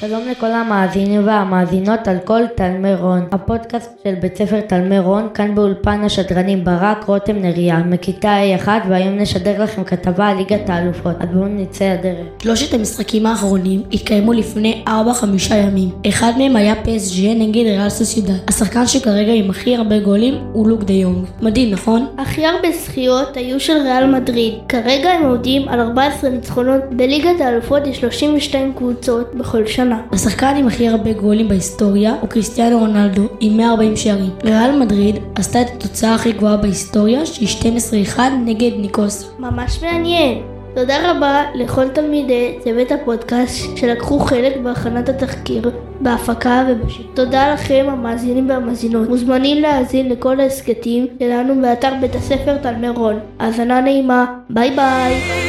שלום לכל המאזינים והמאזינות על כל תלמי רון. הפודקאסט של בית ספר תלמי רון, כאן באולפן השדרנים ברק רותם נריה, מכיתה A1, והיום נשדר לכם כתבה על ליגת האלופות. אז בואו נצא לדרך. שלושת המשחקים האחרונים התקיימו לפני 4-5 ימים. אחד מהם היה PSG נגד ריאל סוסיודד. השחקן שכרגע עם הכי הרבה גולים הוא לוק דה יונג. מדהים, נכון? הכי הרבה זכיות היו של ריאל מדריד. כרגע הם עומדים על 14 ניצחונות. בליגת האלופות יש 32 קבוצות בכל שנה. השחקן עם הכי הרבה גולים בהיסטוריה הוא קריסטיאנו רונלדו עם 140 שערים. ריאל מדריד עשתה את התוצאה הכי גבוהה בהיסטוריה שהיא 12-1 נגד ניקוס. ממש מעניין. תודה רבה לכל תלמידי צוות הפודקאסט שלקחו חלק בהכנת התחקיר, בהפקה ובשידור. תודה לכם המאזינים והמאזינות. מוזמנים להאזין לכל ההסכתים שלנו באתר בית הספר תלמי רון. האזנה נעימה, ביי ביי.